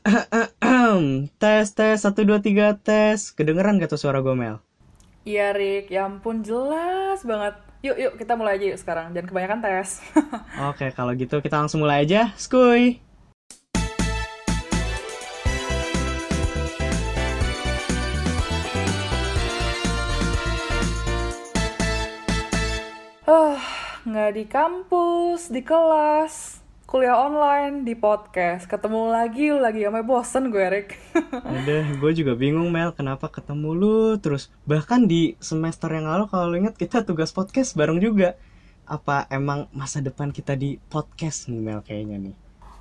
tes tes satu dua tiga tes kedengeran gak tuh suara gue Mel? Iya Rick, ya ampun jelas banget. Yuk yuk kita mulai aja yuk sekarang, jangan kebanyakan tes. Oke kalau gitu kita langsung mulai aja, skuy. Ah, nggak di kampus, di kelas, kuliah online, di podcast. Ketemu lagi, lu lagi sampai bosen gue Rick. Udah, gue juga bingung Mel, kenapa ketemu lu terus bahkan di semester yang lalu kalau inget kita tugas podcast bareng juga. Apa emang masa depan kita di podcast nih Mel kayaknya nih?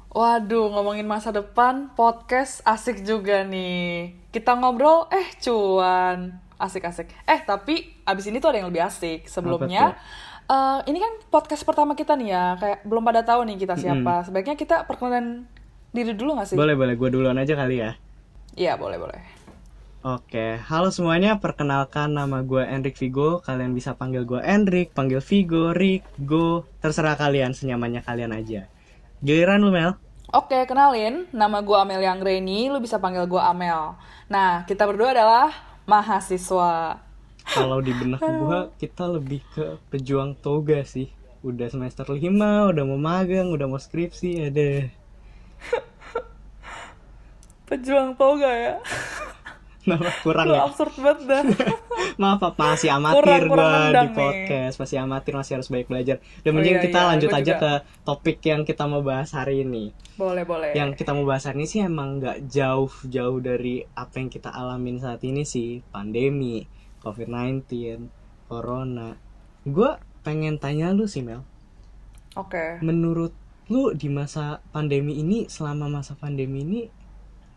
Waduh, ngomongin masa depan, podcast asik juga nih. Kita ngobrol, eh cuan. Asik-asik. Eh, tapi abis ini tuh ada yang lebih asik. Sebelumnya, eh, ini kan podcast pertama kita nih ya. Kayak belum pada tahu nih kita siapa. Sebaiknya kita perkenalan diri dulu gak sih? Boleh boleh, gue duluan aja kali ya. Iya, boleh, boleh. Oke, halo semuanya. Perkenalkan nama gue Enrik Vigo. Kalian bisa panggil gue Enrik, panggil Vigo, Rick, Go. Terserah kalian, senyamannya kalian aja. Giliran lu Mel. Oke, kenalin. Nama gue Amel Yanggreni, lu bisa panggil gue Amel. Nah, kita berdua adalah mahasiswa. Kalau di benak gue, kita lebih ke pejuang toga sih. Udah semester 5, udah mau magang, udah mau skripsi, ada. Pejuang toga ya. Nah, kurang Lu ya. absurd banget dah. Maaf, apa masih amatir gue di nendang nih. podcast, masih amatir, masih harus banyak belajar. Dan Oh, mending iya, kita iya, lanjut aja juga. ke topik yang kita mau bahas hari ini. boleh, boleh. yang kita mau bahas hari ini sih emang nggak jauh-jauh dari apa yang kita alamin saat ini sih pandemi covid-19 corona. Gue pengen tanya lu sih Mel. Oke. menurut lu di masa pandemi ini selama masa pandemi ini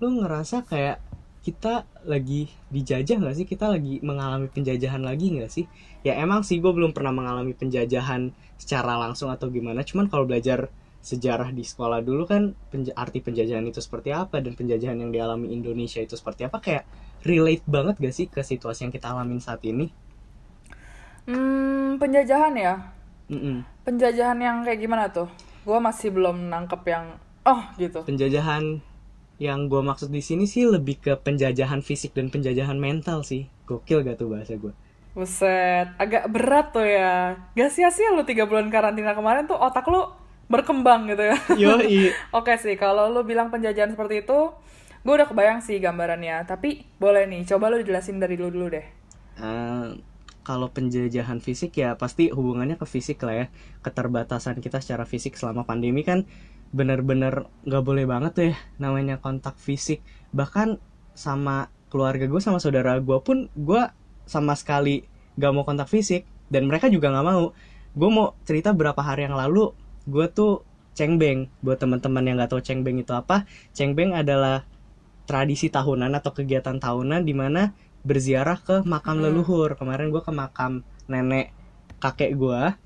lu ngerasa kayak kita lagi dijajah nggak sih? Kita lagi mengalami penjajahan lagi nggak sih? Ya emang sih gue belum pernah mengalami penjajahan secara langsung atau gimana. Cuman kalau belajar sejarah di sekolah dulu kan penja- arti penjajahan itu seperti apa? Dan penjajahan yang dialami Indonesia itu seperti apa? Kayak relate banget gak sih ke situasi yang kita alamin saat ini Hmm, penjajahan ya. Mm-mm. Penjajahan yang kayak gimana tuh? Gua masih belum nangkep yang oh gitu. penjajahan yang gue maksud di sini sih lebih ke penjajahan fisik dan penjajahan mental sih gokil gak tuh bahasa gue Buset, agak berat tuh ya. Gak sia-sia lu tiga bulan karantina kemarin tuh otak lu berkembang gitu ya. yoi Oke sih, kalau lu bilang penjajahan seperti itu, gue udah kebayang sih gambarannya. Tapi boleh nih, coba lu jelasin dari dulu dulu deh. Eh, kalau penjajahan fisik ya pasti hubungannya ke fisik lah ya keterbatasan kita secara fisik selama pandemi kan bener-bener nggak boleh banget tuh ya namanya kontak fisik bahkan sama keluarga gue sama saudara gue pun gue sama sekali gak mau kontak fisik dan mereka juga nggak mau gue mau cerita berapa hari yang lalu gue tuh cengbeng buat teman-teman yang nggak tahu cengbeng itu apa cengbeng adalah tradisi tahunan atau kegiatan tahunan di mana berziarah ke makam Hmm. leluhur. Kemarin gue ke makam nenek kakek gue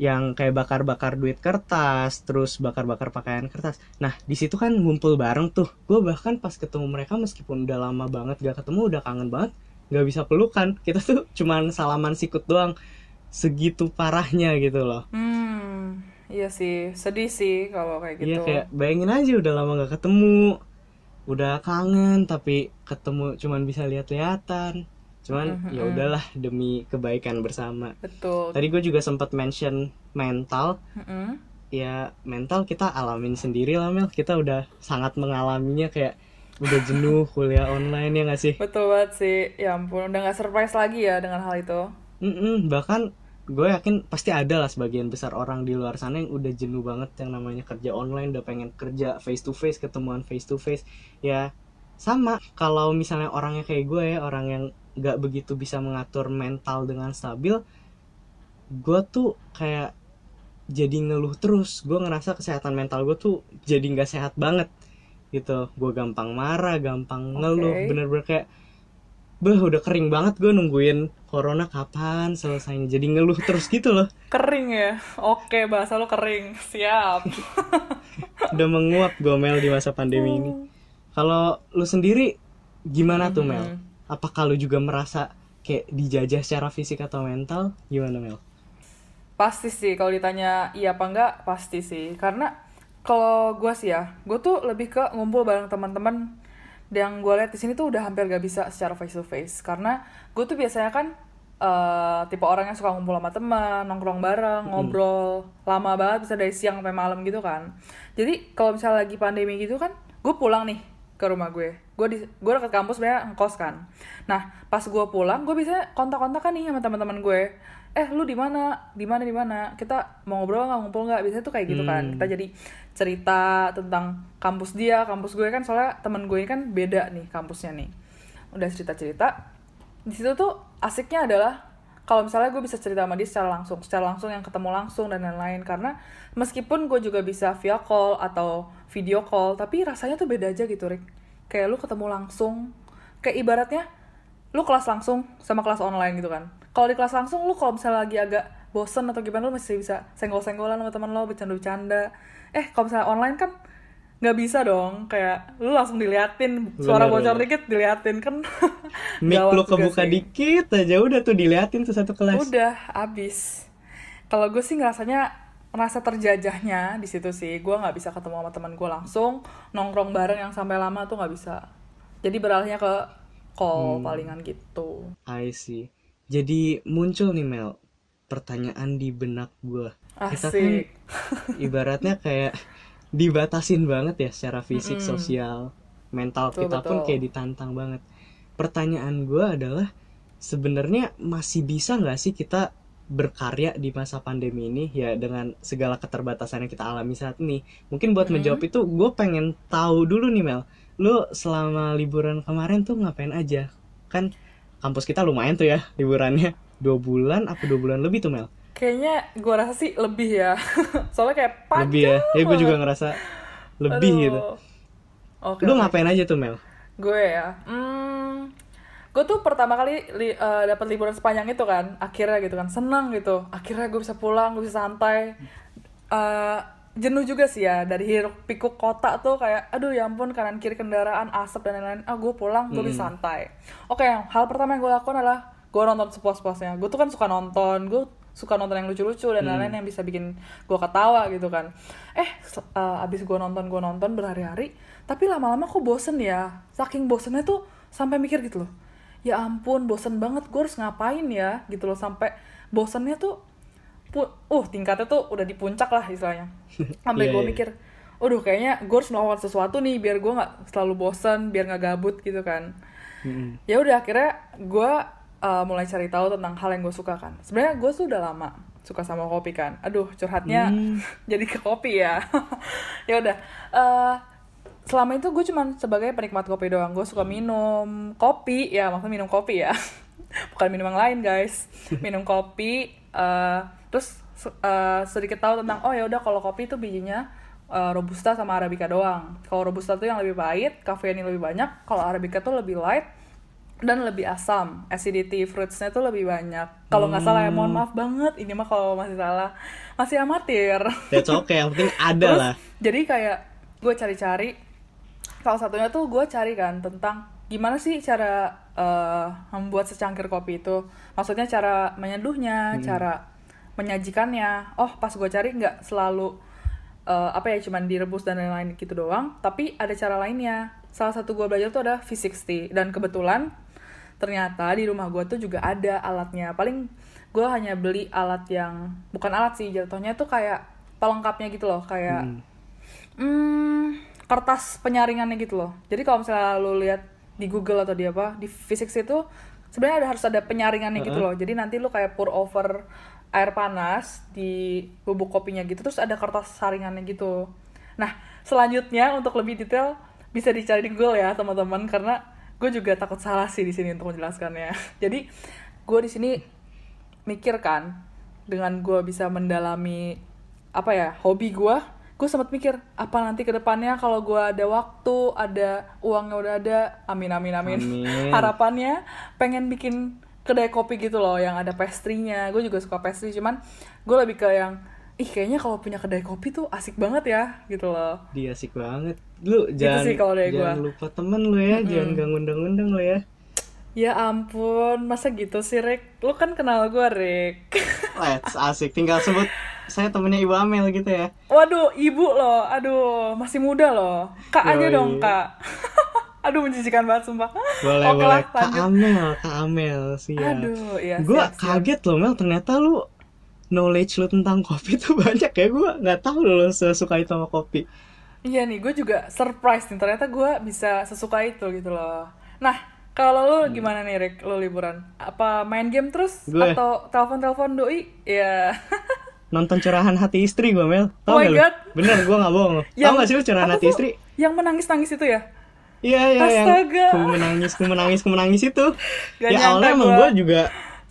yang kayak bakar-bakar duit kertas terus bakar-bakar pakaian kertas. Nah di situ kan ngumpul bareng tuh. Gue bahkan pas ketemu mereka meskipun udah lama banget gak ketemu udah kangen banget nggak bisa pelukan. Kita tuh cuman salaman sikut doang. Segitu parahnya gitu loh. Hmm, iya sih, sedih sih kalau kayak gitu. Iya kayak bayangin aja udah lama gak ketemu udah kangen tapi ketemu cuman bisa lihat-lihatan cuman Mhm, ya udahlah demi kebaikan bersama Betul. tadi gue juga sempat mention mental Mm-mm. ya mental kita alamin sendiri lah Mel kita udah sangat mengalaminya kayak udah jenuh kuliah online ya gak sih Betul banget sih. Ya ampun, udah gak surprise lagi ya dengan hal itu. Mm-mm, bahkan gue yakin pasti ada lah sebagian besar orang di luar sana yang udah jenuh banget yang namanya kerja online udah pengen kerja face to face ketemuan face to face ya sama. Kalau misalnya orangnya kayak gue ya orang yang nggak begitu bisa mengatur mental dengan stabil gue tuh kayak jadi ngeluh terus. Gue ngerasa kesehatan mental gue tuh jadi nggak sehat banget gitu. Gue gampang marah gampang ngeluh. Oke. bener-bener kayak Beh udah kering banget gue nungguin corona kapan selesainya? Jadi ngeluh terus gitu loh. Kering ya? Oke, bahasa lu kering. Siap. udah menguap gue Mel di masa pandemi ini. Kalau lu sendiri gimana tuh Mel? Apakah lu juga merasa kayak dijajah secara fisik atau mental? Gimana Mel? Pasti sih, kalau ditanya iya apa enggak, pasti sih. Karena kalau gue sih ya gue tuh lebih ke ngumpul bareng teman-teman. Yang gue lihat di sini tuh udah hampir gak bisa secara face to face. Karena gue tuh biasanya kan uh, tipe orang yang suka ngumpul sama teman nongkrong bareng ngobrol lama banget bisa dari siang sampai malam gitu kan. Jadi kalau misalnya lagi pandemi gitu kan gue pulang nih ke rumah gue. Gue di gue deket kampus sebenarnya ngkos kan. Nah pas gue pulang gue bisa kontak-kontak kan nih sama teman-teman gue. Eh lu di mana? Di mana di mana? Kita mau ngobrol nggak? Ngumpul nggak? Biasanya tuh kayak gitu kan. Hmm. kita jadi cerita tentang kampus dia kampus gue kan. Soalnya temen gue kan beda nih kampusnya nih. Udah cerita cerita di situ tuh asiknya adalah kalau misalnya gue bisa cerita sama dia secara langsung secara langsung yang ketemu langsung dan lain-lain. Karena meskipun gue juga bisa via call atau video call tapi rasanya tuh beda aja gitu Rick. Kayak lu ketemu langsung kayak ibaratnya lu kelas langsung sama kelas online gitu kan. Kalau di kelas langsung lu kalau misalnya lagi agak bosen atau gimana lu masih bisa senggol-senggolan sama teman lo bercanda-bercanda. Eh kalau misalnya online kan nggak bisa dong kayak lu langsung diliatin suara Bener, bocor bener. dikit diliatin kan Mic Gawat lu kebuka sih. dikit aja udah tuh diliatin tuh satu kelas. udah abis kalau gue sih ngerasanya rasa terjajahnya di situ sih gue nggak bisa ketemu sama teman gue langsung nongkrong bareng yang sampai lama tuh nggak bisa jadi beralihnya ke call Hmm. palingan gitu I see. Jadi muncul nih Mel pertanyaan di benak gue. Kita kan ibaratnya kayak dibatasin banget ya secara fisik, Mm-mm. sosial, mental Betul, kita pun betul. kayak ditantang banget. Pertanyaan gue adalah sebenarnya masih bisa nggak sih kita berkarya di masa pandemi ini ya dengan segala keterbatasan yang kita alami saat ini. Mungkin buat Mm-mm. menjawab itu gue pengen tahu dulu nih Mel, lu selama liburan kemarin tuh ngapain aja? Kan kampus kita lumayan tuh ya liburannya dua bulan apa dua bulan lebih tuh Mel? Kayaknya gue rasa sih lebih ya. Soalnya kayak panjang lebih ya, ya gue juga ngerasa lebih Aduh. gitu. oke Lu oke. ngapain aja tuh Mel? gue ya? Hmm, gue tuh pertama kali li, eh, dapat liburan sepanjang itu kan. Akhirnya gitu kan seneng gitu. Akhirnya gue bisa pulang gue bisa santai. Eh, jenuh juga sih ya dari hiruk pikuk kota tuh kayak aduh ya ampun kanan kiri kendaraan asap dan lain-lain. Ah gue pulang gue bisa santai. Oke yang hal pertama yang gue lakukan adalah gue nonton sepuas-puasnya. Gue tuh kan suka nonton. Gue suka nonton yang lucu-lucu dan lain-lain yang bisa bikin gue ketawa gitu kan. Eh eh, abis gue nonton gue nonton berhari-hari tapi lama-lama kok bosen ya. Saking bosennya tuh sampai mikir gitu loh ya ampun bosen banget gue harus ngapain ya? Gitu loh sampai bosennya tuh uh tingkatnya tuh udah di puncak lah istilahnya. Sampai Iya, gue iya. mikir Waduh kayaknya gue harus melakukan sesuatu nih biar gue nggak selalu bosen biar nggak gabut gitu kan. Mm-mm. ya udah akhirnya gue uh, mulai cari tahu tentang hal yang gue suka kan. Sebenarnya gue tuh udah lama suka sama kopi kan. Aduh curhatnya Hmm. jadi ke kopi ya. Ya udah. Uh, selama itu gue cuman sebagai penikmat kopi doang. Gue suka minum kopi. Ya maksudnya minum kopi ya. Bukan minum yang lain guys. Minum kopi uh, terus uh, sedikit tahu tentang oh ya udah kalau kopi itu bijinya uh, robusta sama arabica doang. Kalau robusta tuh yang lebih pahit kafeinnya lebih banyak. Kalau arabica tuh lebih light dan lebih asam. Acidity fruitsnya tuh lebih banyak. Kalau nggak salah ya mohon maaf banget. Ini mah kalau masih salah masih amatir. That's okay, yang penting ada Terus, lah. jadi kayak gue cari-cari salah satunya tuh gue cari kan tentang gimana sih cara eh, membuat secangkir kopi itu. Maksudnya cara menyeduhnya cara menyajikannya. Oh pas gue cari nggak selalu eh, apa ya cuman direbus dan lain-lain gitu doang tapi ada cara lainnya. Salah satu gue belajar tuh ada V60 dan kebetulan ternyata di rumah gue tuh juga ada alatnya. Paling gue hanya beli alat yang bukan alat sih jatuhnya tuh kayak pelengkapnya gitu loh kayak Hmm. hmm, kertas penyaringannya gitu loh. Jadi kalau misalnya lu lihat di Google atau di apa di physics itu sebenarnya ada harus ada penyaringannya gitu loh. Jadi nanti lu kayak pour over air panas di bubuk kopinya gitu terus ada kertas saringannya gitu. Nah selanjutnya untuk lebih detail bisa dicari di Google ya teman-teman. Karena gue juga takut salah sih di sini untuk menjelaskannya. Jadi gue di sini mikir kan dengan gue bisa mendalami apa ya hobi gue gue sempat mikir apa nanti ke depannya kalau gue ada waktu ada uangnya udah ada. Amin amin amin, Amin. harapannya pengen bikin kedai kopi gitu loh yang ada pastry-nya. Gue juga suka pastry cuman gue lebih ke yang ih kayaknya kalau punya kedai kopi tuh asik banget ya gitu loh Dia asik banget. Lu jangan sih kalau dari jangan gua. lupa temen lu ya, jangan gak ngundang-undang lu ya. ya ampun masa gitu sih Rick lu kan kenal gue Rick Let's asik. Tinggal sebut saya temennya Ibu Amel gitu ya. Waduh, ibu loh. Aduh, masih muda loh. Kak aja dong, Kak. Aduh, menjijikan banget sumpah. Boleh Oke boleh. lah, Kak. Amel, Kak Amel sih ya. Aduh, iya. gue siap, siap. kaget loh Mel ternyata lu knowledge lu tentang kopi tuh banyak ya gue nggak tahu lo sesuka itu sama kopi Iya nih, gue juga surprise nih. Ternyata gue bisa sesuka itu gitu loh. Nah, kalau lo gimana nih, Rick? Lo liburan? Apa main game terus? Gue. Atau telepon-telepon doi? Ya. nonton curahan hati istri gue Mel Oh tau my gak lu? God. bener gue nggak bohong lo tau gak sih lu curahan apa hati istri Yang menangis-nangis itu ya? iya iya yang Astaga. ku menangis ku menangis ku menangis itu Gak ya awalnya emang gua. gue juga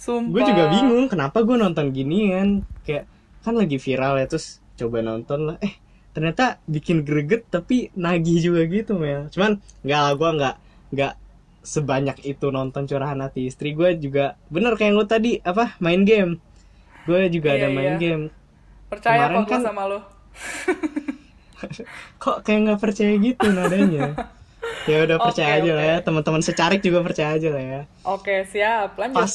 Sumpah. gue juga bingung kenapa gue nonton ginian kayak kan lagi viral ya terus coba nonton lah eh ternyata bikin greget tapi nagih juga gitu Mel cuman nggak lah gue nggak nggak sebanyak itu nonton curahan hati istri gue juga bener kayak lu tadi apa main game gue juga Iya, ada main iya. game Percaya Kemarin kok kan- sama lo. kok kayak nggak percaya gitu nadanya ya udah percaya Oke, aja lah ya teman-teman secarik juga percaya aja lah ya Oke, siap. Lanjut. pas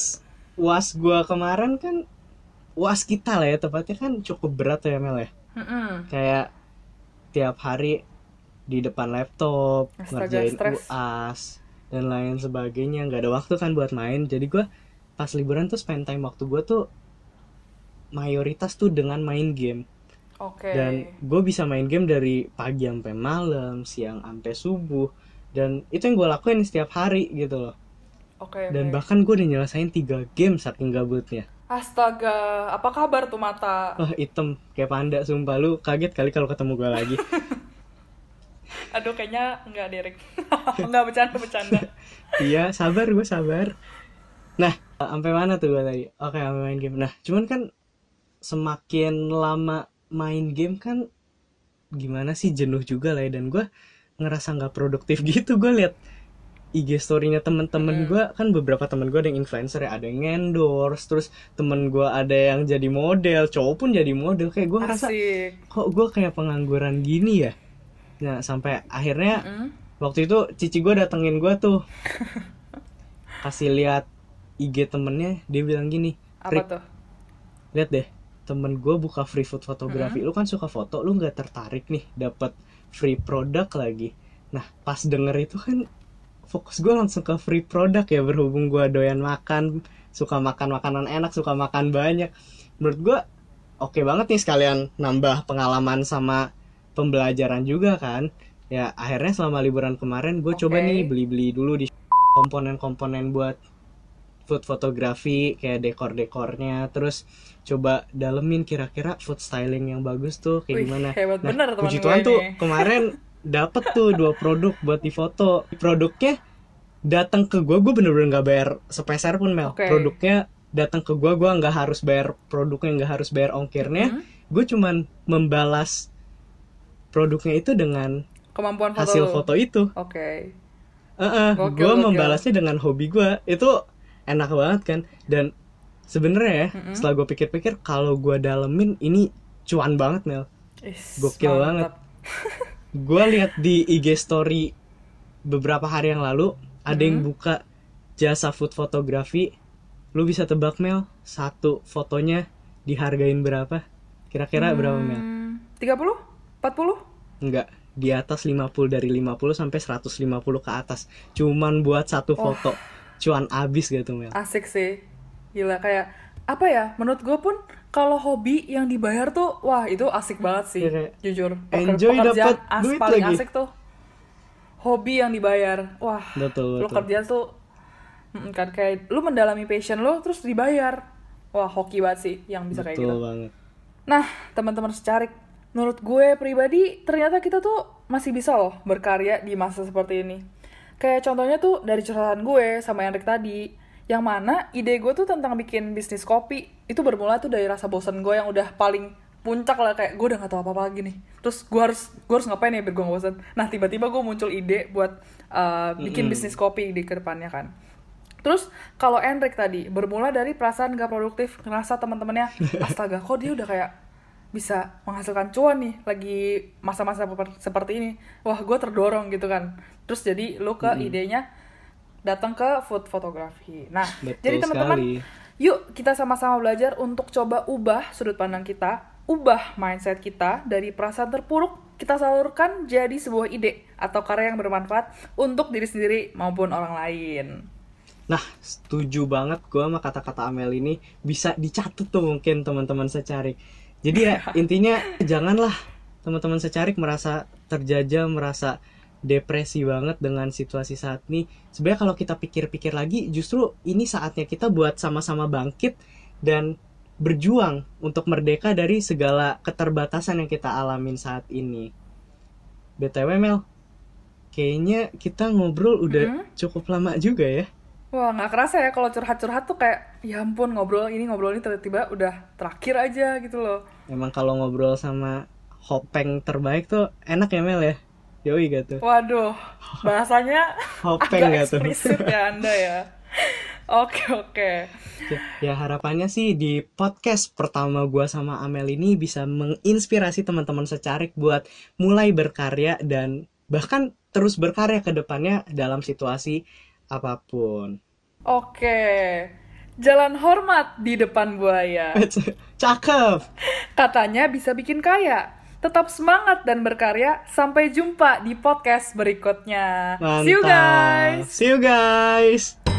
uas gua kemarin kan uas kita lah ya tepatnya kan cukup berat ya Mel ya Mm-mm. kayak tiap hari di depan laptop Astaga, ngerjain stres. uas dan lain sebagainya nggak ada waktu kan buat main jadi gua pas liburan tuh spend time waktu gua tuh mayoritas tuh dengan main game Oke. dan gue bisa main game dari pagi sampai malam siang sampai subuh dan itu yang gue lakuin setiap hari gitu loh Oke. dan oke. bahkan gue udah nyelesain tiga game saking gabutnya Astaga, apa kabar tuh mata? wah item kayak panda sumpah lu kaget kali kalau ketemu gue lagi Aduh, kayaknya enggak Derek. enggak bercanda bercanda. iya sabar gue sabar nah sampai mana tuh gue tadi oke sampai main game nah cuman kan semakin lama main game kan gimana sih jenuh juga lah ya dan gue ngerasa nggak produktif gitu gue liat IG story-nya temen-temen gue kan beberapa temen gue ada yang influencer ya ada yang endorse terus temen gue ada yang jadi model cowok pun jadi model. Kayak gue ngerasa kok gue kayak pengangguran gini ya? Nah sampai akhirnya Mm. waktu itu cici gue datengin gue tuh. Kasih lihat IG temennya dia bilang gini Apa tuh? lihat deh temen gue buka free food fotografi. Lu kan suka foto lu nggak tertarik nih dapat free produk lagi. Nah pas denger itu kan fokus gue langsung ke free produk ya berhubung gue doyan makan suka makan makanan enak suka makan banyak. Menurut gue oke banget nih sekalian nambah pengalaman sama pembelajaran juga kan. Ya akhirnya selama liburan kemarin gue coba Oke. nih beli-beli dulu di komponen-komponen buat food fotografi kayak dekor-dekornya. Terus coba dalemin kira-kira food styling yang bagus tuh kayak Wih, gimana. hebat. Nah bener puji Tuhan tuh kemarin dapet tuh dua produk buat difoto produknya datang ke gue gue bener-bener nggak bayar sepeser pun Mel Oke. produknya datang ke gue gue nggak harus bayar produknya nggak harus bayar ongkirnya Mhm. gue cuman membalas produknya itu dengan Kemampuan foto hasil lu. foto itu Oke. gue Gokil, gokil. membalasnya dengan hobi gue itu enak banget kan dan sebenarnya ya Mm-mm. setelah gue pikir-pikir kalau gue dalemin ini cuan banget Mel Is, Gokil banget. gue lihat di IG story beberapa hari yang lalu ada yang Hmm. buka jasa food fotografi lu bisa tebak Mel satu fotonya dihargain berapa kira-kira berapa Mel Hmm, 30? 40? enggak di atas 50 dari 50 sampai 150 ke atas cuman buat satu foto cuan abis gitu Mel Asik sih. Gila kayak apa ya? Menurut gue pun kalau hobi yang dibayar tuh wah itu asik banget sih. Kayak Jujur. Peker- enjoy as duit paling lagi. asik tuh hobi yang dibayar. Wah, betul lu betul kerja tuh kan kayak lu mendalami passion lu terus dibayar. Wah, hoki banget sih yang bisa kayak betul gitu. banget Nah, teman-teman secarik, menurut gue pribadi ternyata kita tuh masih bisa loh berkarya di masa seperti ini. Kayak contohnya tuh dari curhatan gue sama Enrik tadi, yang mana ide gue tuh tentang bikin bisnis kopi itu bermula tuh dari rasa bosan gue yang udah paling puncak lah kayak gue udah gak tahu apa-apa lagi nih. Terus gue harus gue harus ngapain ya biar gue bosan. Nah tiba-tiba gue muncul ide buat uh, bikin bisnis kopi di ke depannya kan. Terus kalau Enrik tadi bermula dari perasaan gak produktif, ngerasa teman-temannya astaga kok dia udah kayak bisa menghasilkan cuan nih lagi masa-masa seper- seperti ini. Wah, gue terdorong gitu kan. Terus jadi lu ke idenya datang ke food fotografi. Nah, Betul jadi teman-teman. Yuk kita sama-sama belajar untuk coba ubah sudut pandang kita ubah mindset kita dari perasaan terpuruk kita salurkan jadi sebuah ide atau karya yang bermanfaat untuk diri sendiri maupun orang lain. Nah, setuju banget gue sama kata-kata Amel ini bisa dicatat tuh mungkin teman-teman secarik. Jadi ya intinya janganlah teman-teman secarik merasa terjajah, merasa depresi banget dengan situasi saat ini. Sebenarnya kalau kita pikir-pikir lagi, justru ini saatnya kita buat sama-sama bangkit dan berjuang untuk merdeka dari segala keterbatasan yang kita alamin saat ini. BTW Mel, kayaknya kita ngobrol udah mm -hmm. cukup lama juga ya. Wah nggak kerasa ya kalau curhat-curhat tuh kayak ya ampun ngobrol ini ngobrol ini tiba-tiba udah terakhir aja gitu loh. Emang kalau ngobrol sama hopeng terbaik tuh enak ya Mel ya? Yoi gak tuh? Waduh, bahasanya Hopeng agak eksplisit ya Anda ya. Oke oke. Ya harapannya sih di podcast pertama gue sama Amel ini bisa menginspirasi teman-teman secarik buat mulai berkarya dan bahkan terus berkarya ke depannya dalam situasi apa pun. Oke. Jalan hormat di depan buaya. Cakep. Katanya bisa bikin kaya. Tetap semangat dan berkarya. Sampai jumpa di podcast berikutnya. Mantap. See you guys. See you guys.